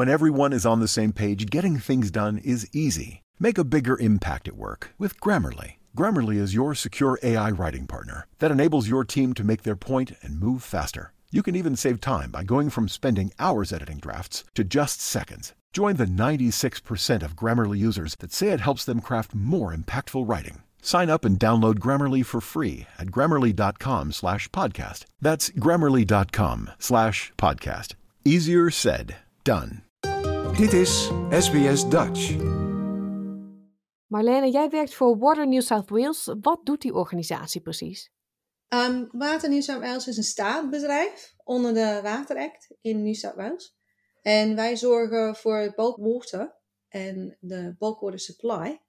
When everyone is on the same page, getting things done is easy. Make a bigger impact at work with Grammarly. Grammarly is your secure AI writing partner that enables your team to make their point and move faster. You can even save time by going from spending hours editing drafts to just seconds. Join the 96% of Grammarly users that say it helps them craft more impactful writing. Sign up and download Grammarly for free at grammarly.com slash podcast. That's grammarly.com slash podcast. Easier said, done. Dit is SBS Dutch. Marlene, jij werkt voor Water New South Wales. Wat doet die organisatie precies? Um, Water New South Wales is een staatsbedrijf onder de Water Act in New South Wales. En wij zorgen voor bulk water en de bulk water supply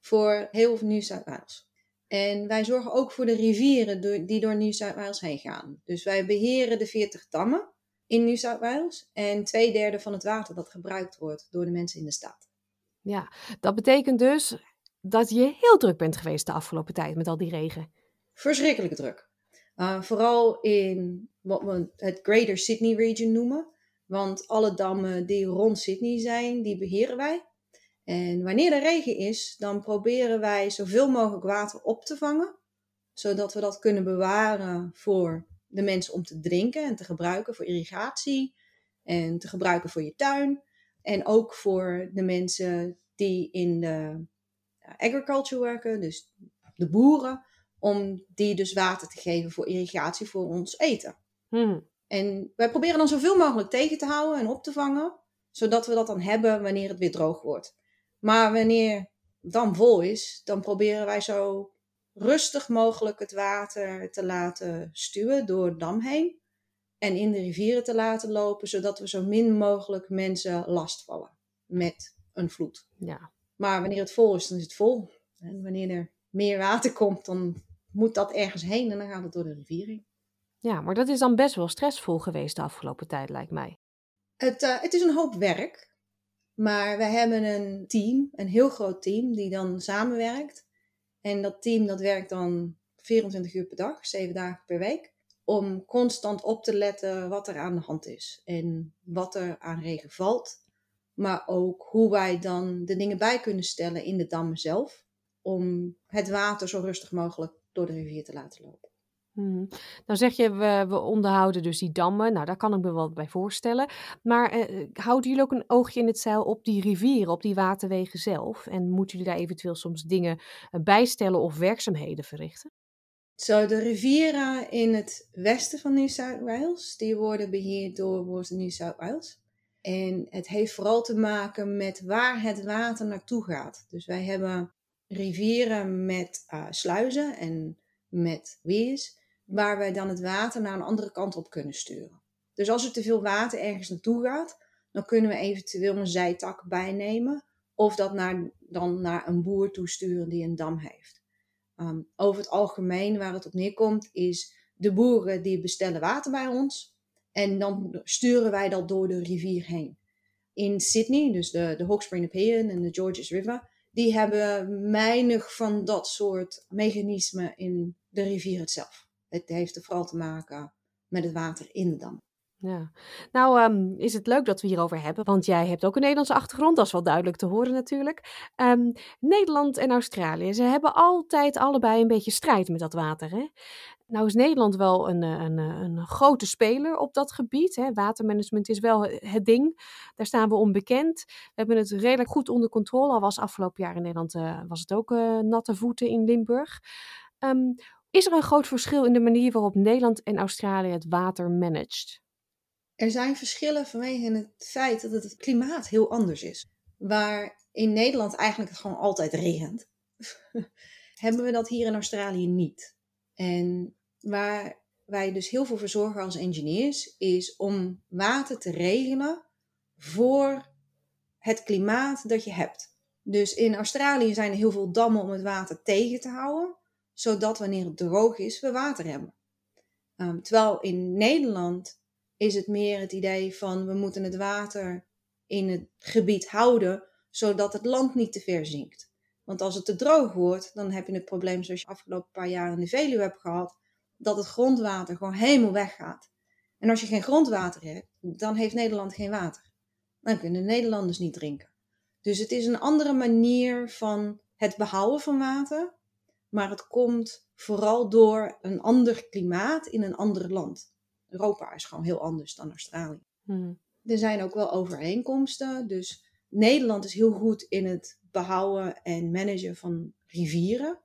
voor heel New South Wales. En wij zorgen ook voor de rivieren die door New South Wales heen gaan. Dus wij beheren de 40 dammen in New South Wales en twee derde van het water dat gebruikt wordt door de mensen in de stad. Ja, dat betekent dus dat je heel druk bent geweest de afgelopen tijd met al die regen. Verschrikkelijk druk. Uh, vooral in wat we het Greater Sydney Region noemen. Want alle dammen die rond Sydney zijn, die beheren wij. En wanneer er regen is, dan proberen wij zoveel mogelijk water op te vangen. Zodat we dat kunnen bewaren voor de mensen om te drinken en te gebruiken voor irrigatie. En te gebruiken voor je tuin. En ook voor de mensen die in de agriculture werken, dus de boeren. Om die dus water te geven voor irrigatie voor ons eten. Hmm. En wij proberen dan zoveel mogelijk tegen te houden en op te vangen, zodat we dat dan hebben wanneer het weer droog wordt. Maar wanneer het dan vol is, dan proberen wij zo rustig mogelijk het water te laten stuwen door de dam heen. En in de rivieren te laten lopen, zodat we zo min mogelijk mensen lastvallen met een vloed. Ja. Maar wanneer het vol is, dan is het vol. En wanneer er meer water komt, dan moet dat ergens heen en dan gaat het door de rivier heen. Ja, maar dat is dan best wel stressvol geweest de afgelopen tijd, lijkt mij. Het, uh, het is een hoop werk. Maar we hebben een team, een heel groot team, die dan samenwerkt. En dat team dat werkt dan 24 uur per dag, 7 dagen per week. Om constant op te letten wat er aan de hand is. En wat er aan regen valt. Maar ook hoe wij dan de dingen bij kunnen stellen in de dammen zelf. Om het water zo rustig mogelijk door de rivier te laten lopen. Hmm. Nou zeg je, we, we, onderhouden dus die dammen. Nou, daar kan ik me wel bij voorstellen. Maar eh, houden jullie ook een oogje in het zeil op die rivieren, op die waterwegen zelf? En moeten jullie daar eventueel soms dingen uh, bijstellen of werkzaamheden verrichten? Zo, de rivieren in het westen van New South Wales, die worden beheerd door Water New South Wales. En het heeft vooral te maken met waar het water naartoe gaat. Dus wij hebben rivieren met sluizen en met weers waar wij dan het water naar een andere kant op kunnen sturen. Dus als er te veel water ergens naartoe gaat, dan kunnen we eventueel een zijtak bijnemen of dat naar, dan naar een boer toesturen die een dam heeft. Um, over het algemeen, waar het op neerkomt, is de boeren die bestellen water bij ons en dan sturen wij dat door de rivier heen. In Sydney, dus de, de Hawkesbury Nepean en de Georges River, die hebben weinig van dat soort mechanismen in de rivier zelf. Het heeft vooral te maken met het water in de dam. Ja, nou um, is het leuk dat we hierover hebben, want jij hebt ook een Nederlandse achtergrond, dat is wel duidelijk te horen natuurlijk. Um, Nederland en Australië, ze hebben altijd allebei een beetje strijd met dat water. Hè? Nou is Nederland wel een, een, een grote speler op dat gebied. Hè? Watermanagement is wel het ding, daar staan we onbekend. We hebben het redelijk goed onder controle, al was afgelopen jaar in Nederland uh, was het ook natte voeten in Limburg. Um, is er een groot verschil in de manier waarop Nederland en Australië het water managt? Er zijn verschillen vanwege het feit dat het klimaat heel anders is. Waar in Nederland eigenlijk het gewoon altijd regent, hebben we dat hier in Australië niet. En waar wij dus heel veel voor zorgen als engineers, is om water te regelen voor het klimaat dat je hebt. Dus in Australië zijn er heel veel dammen om het water tegen te houden zodat wanneer het droog is, we water hebben. Um, terwijl in Nederland is het meer het idee van we moeten het water in het gebied houden, zodat het land niet te ver zinkt. Want als het te droog wordt, dan heb je het probleem zoals je afgelopen paar jaar in de Veluwe hebt gehad, dat het grondwater gewoon helemaal weggaat. En als je geen grondwater hebt, dan heeft Nederland geen water. dan kunnen Nederlanders niet drinken. Dus het is een andere manier van het behouden van water, maar het komt vooral door een ander klimaat in een ander land. Europa is gewoon heel anders dan Australië. Hmm. Er zijn ook wel overeenkomsten. Dus Nederland is heel goed in het behouden en managen van rivieren.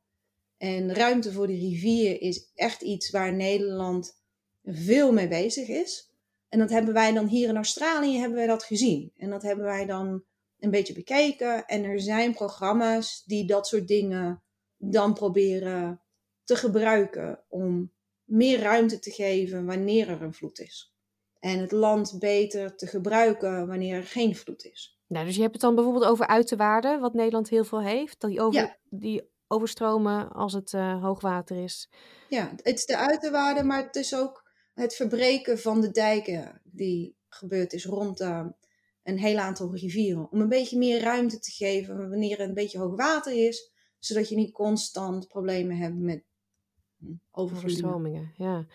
En ruimte voor de rivier is echt iets waar Nederland veel mee bezig is. En dat hebben wij dan hier in Australië hebben wij dat gezien. En dat hebben wij dan een beetje bekeken. En er zijn programma's die dat soort dingen dan proberen te gebruiken om meer ruimte te geven wanneer er een vloed is. En het land beter te gebruiken wanneer er geen vloed is. Nou, dus je hebt het dan bijvoorbeeld over uiterwaarden, wat Nederland heel veel heeft. Die, over, Ja. die overstromen als het eh, hoogwater is. Ja, het is de uiterwaarde, maar het is ook het verbreken van de dijken die gebeurd is rond eh, een heel aantal rivieren. Om een beetje meer ruimte te geven wanneer er een beetje hoog water is, zodat je niet constant problemen hebt met hm. Overstromingen, ja.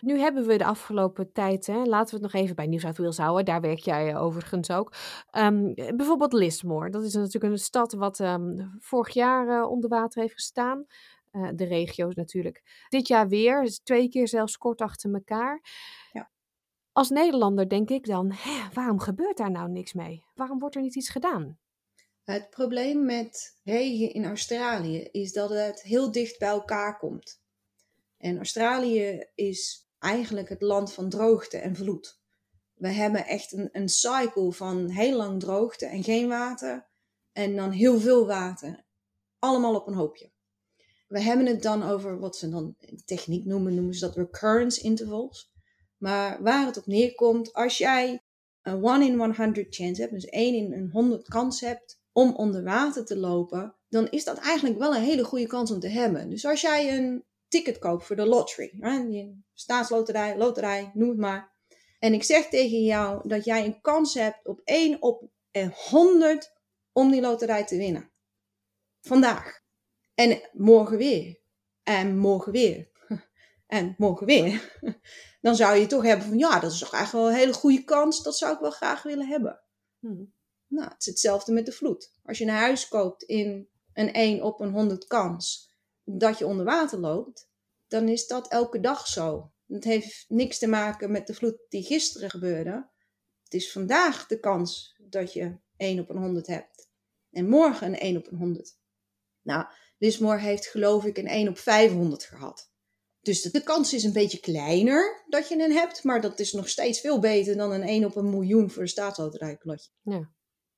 Nu hebben we de afgelopen tijd, hè, laten we het nog even bij South Wales houden, daar werk jij eh, overigens ook. Ehm, bijvoorbeeld Lismore, dat is natuurlijk een stad wat ehm, vorig jaar eh, onder water heeft gestaan. Eh, de regio's natuurlijk. Dit jaar weer, twee keer zelfs kort achter elkaar. Ja. Als Nederlander denk ik dan, hè, waarom gebeurt daar nou niks mee? Waarom wordt er niet iets gedaan? Het probleem met regen in Australië is dat het heel dicht bij elkaar komt. En Australië is eigenlijk het land van droogte en vloed. We hebben echt een, een cycle van heel lang droogte en geen water. En dan heel veel water. Allemaal op een hoopje. We hebben het dan over wat ze dan techniek noemen, noemen ze dat recurrence intervals. Maar waar het op neerkomt, als jij een 1 in 100 chance hebt, dus 1 in een 100 kans hebt om onder water te lopen, dan is dat eigenlijk wel een hele goede kans om te hebben. Dus als jij een ticket koopt voor de lottery, staatsloterij, loterij, noem het maar. En ik zeg tegen jou dat jij een kans hebt op 1 op een 100 om die loterij te winnen. Vandaag. En morgen weer. En morgen weer. En morgen weer. Dan zou je toch hebben van ja, dat is toch eigenlijk wel een hele goede kans. Dat zou ik wel graag willen hebben. Hm. Nou, het is hetzelfde met de vloed. Als je een huis koopt in een 1 op een 100 kans dat je onder water loopt, dan is dat elke dag zo. Het heeft niks te maken met de vloed die gisteren gebeurde. Het is vandaag de kans dat je 1 op een 100 hebt. En morgen een 1 op een 100. Nou, Lismore heeft geloof ik een 1 op 500 gehad. Dus de, de kans is een beetje kleiner dat je een hebt, maar dat is nog steeds veel beter dan een 1 op een miljoen voor een staatsloterijplotje. Ja.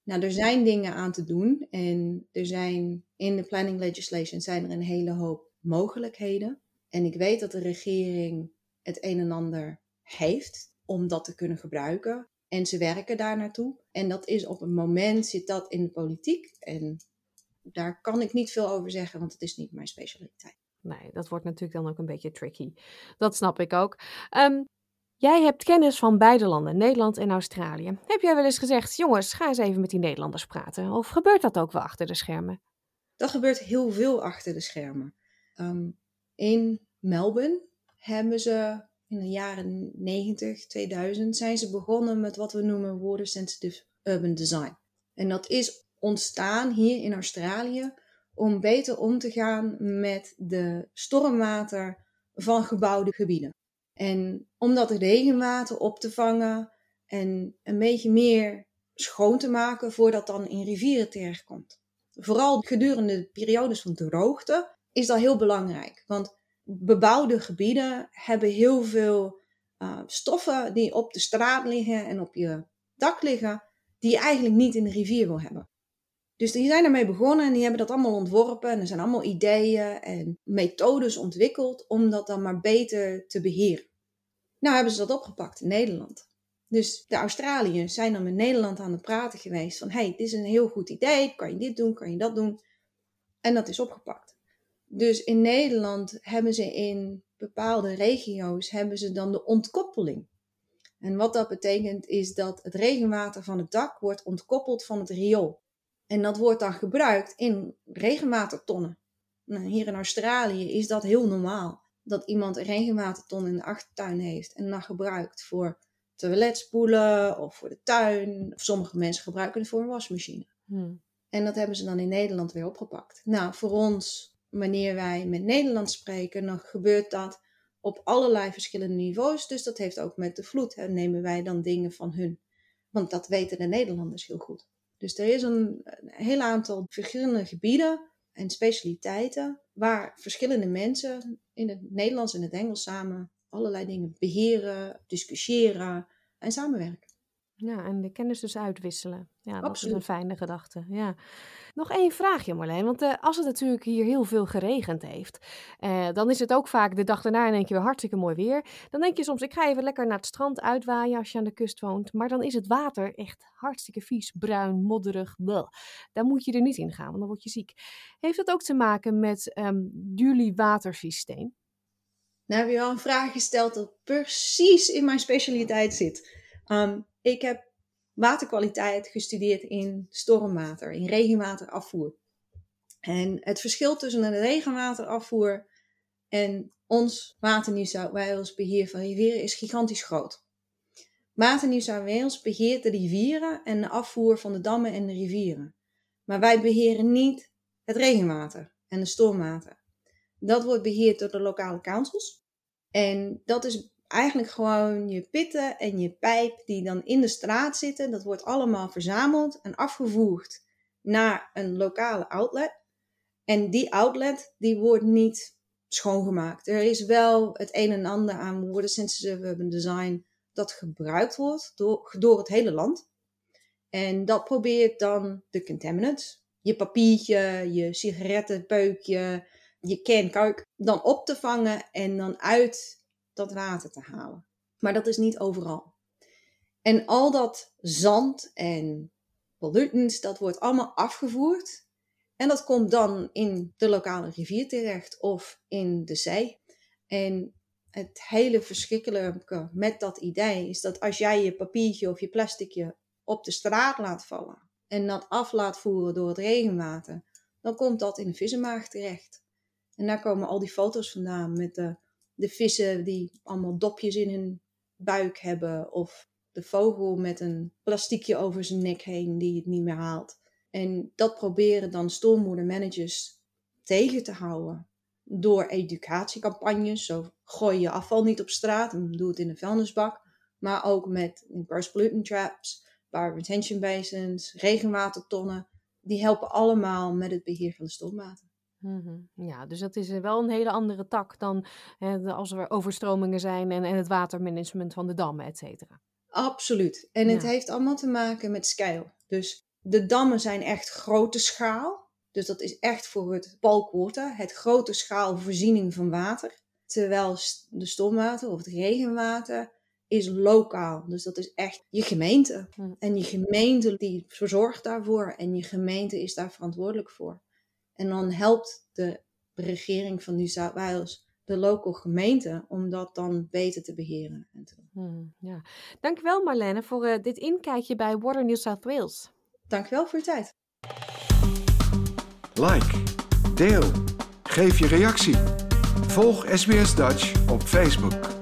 Nou, er zijn dingen aan te doen en er zijn in de planning legislation zijn er een hele hoop mogelijkheden. En ik weet dat de regering het een en ander heeft om dat te kunnen gebruiken. En ze werken daar naartoe. En dat is op een moment zit dat in de politiek. En daar kan ik niet veel over zeggen, want het is niet mijn specialiteit. Nee, dat wordt natuurlijk dan ook een beetje tricky. Dat snap ik ook. Ehm, jij hebt kennis van beide landen, Nederland en Australië. Heb jij wel eens gezegd, jongens, ga eens even met die Nederlanders praten? Of gebeurt dat ook wel achter de schermen? Dat gebeurt heel veel achter de schermen. Um, in Melbourne hebben ze in de jaren 90, 2000 zijn ze begonnen met wat we noemen water sensitive urban design. En dat is ontstaan hier in Australië om beter om te gaan met de stormwater van gebouwde gebieden. En om dat regenwater op te vangen en een beetje meer schoon te maken voordat dan in rivieren terechtkomt. Vooral gedurende periodes van droogte is dat heel belangrijk. Want bebouwde gebieden hebben heel veel uh, stoffen die op de straat liggen en op je dak liggen, die je eigenlijk niet in de rivier wil hebben. Dus die zijn ermee begonnen en die hebben dat allemaal ontworpen. En er zijn allemaal ideeën en methodes ontwikkeld om dat dan maar beter te beheren. Nou hebben ze dat opgepakt in Nederland. Dus de Australiërs zijn dan met Nederland aan het praten geweest van... hey, dit is een heel goed idee, kan je dit doen, kan je dat doen? En dat is opgepakt. Dus in Nederland hebben ze in bepaalde regio's hebben ze dan de ontkoppeling. En wat dat betekent is dat het regenwater van het dak wordt ontkoppeld van het riool. En dat wordt dan gebruikt in regenwatertonnen. Nou, hier in Australië is dat heel normaal. Dat iemand een regenwaterton in de achtertuin heeft en dan gebruikt voor toilet spoelen of voor de tuin. Of sommige mensen gebruiken het voor een wasmachine. Hmm. En dat hebben ze dan in Nederland weer opgepakt. Nou, voor ons, wanneer wij met Nederlands spreken, dan gebeurt dat op allerlei verschillende niveaus. Dus dat heeft ook met de vloed. Hè, nemen wij dan dingen van hun. Want dat weten de Nederlanders heel goed. Dus er is een, een heel aantal verschillende gebieden en specialiteiten waar verschillende mensen in het Nederlands en het Engels samen allerlei dingen beheren, discussiëren en samenwerken. Ja, en de kennis dus uitwisselen. Ja, dat is Absoluut. een fijne gedachte. Ja. Nog één vraagje Marleen, want eh, als het natuurlijk hier heel veel geregend heeft, eh, dan is het ook vaak de dag daarna in één keer weer hartstikke mooi weer. Dan denk je soms, ik ga even lekker naar het strand uitwaaien als je aan de kust woont, maar dan is het water echt hartstikke vies, bruin, modderig. bleh. Daar moet je er niet in gaan, want dan word je ziek. Heeft dat ook te maken met ehm, jullie watersysteem? Nou heb je al een vraag gesteld dat precies in mijn specialiteit zit. Um, ik heb waterkwaliteit gestudeerd in stormwater, in regenwaterafvoer. En het verschil tussen een regenwaterafvoer en ons Water South Wales beheer van rivieren is gigantisch groot. Water New South Wales beheert de rivieren en de afvoer van de dammen en de rivieren. Maar wij beheren niet het regenwater en de stormwater. Dat wordt beheerd door de lokale councils. En dat is eigenlijk gewoon je pitten en je pijp die dan in de straat zitten. Dat wordt allemaal verzameld en afgevoerd naar een lokale outlet. En die outlet die wordt niet schoongemaakt. Er is wel het een en ander aan water sensitive urban design dat gebruikt wordt door, door het hele land. En dat probeert dan de contaminants, je papiertje, je sigarettenpeukje, je kenkuik, dan op te vangen en dan uit dat water te halen. Maar dat is niet overal. En al dat zand en pollutants, dat wordt allemaal afgevoerd. En dat komt dan in de lokale rivier terecht of in de zee. En het hele verschrikkelijke met dat idee is dat als jij je papiertje of je plasticje op de straat laat vallen en dat af laat voeren door het regenwater, dan komt dat in de vissenmaag terecht. En daar komen al die foto's vandaan met de, de vissen die allemaal dopjes in hun buik hebben of de vogel met een plastiekje over zijn nek heen die het niet meer haalt. En dat proberen dan stormwatermanagers tegen te houden door educatiecampagnes. Zo gooi je afval niet op straat en doe het in een vuilnisbak. Maar ook met reverse pollutant traps, bar retention basins, regenwatertonnen. Die helpen allemaal met het beheer van de stormwater. Mhm. Ja, dus dat is eh, wel een hele andere tak dan de- als er overstromingen zijn en, en het watermanagement van de dammen, et cetera. Absoluut. En het heeft allemaal te maken met scale. Dus de dammen zijn echt grote schaal. Dus dat is echt voor het bulk water, het grote schaal voorziening van water. Terwijl de stormwater of het regenwater is lokaal. Dus dat is echt je gemeente. En je gemeente die verzorgt daarvoor en je gemeente is daar verantwoordelijk voor. En dan helpt de regering van New South Wales de lokale gemeente om dat dan beter te beheren. En te doen. Mhm, ja. Dankjewel Marlene voor eh, dit inkijkje bij Water New South Wales. Dankjewel voor je tijd. Like, deel, geef je reactie. Volg SBS Dutch op Facebook.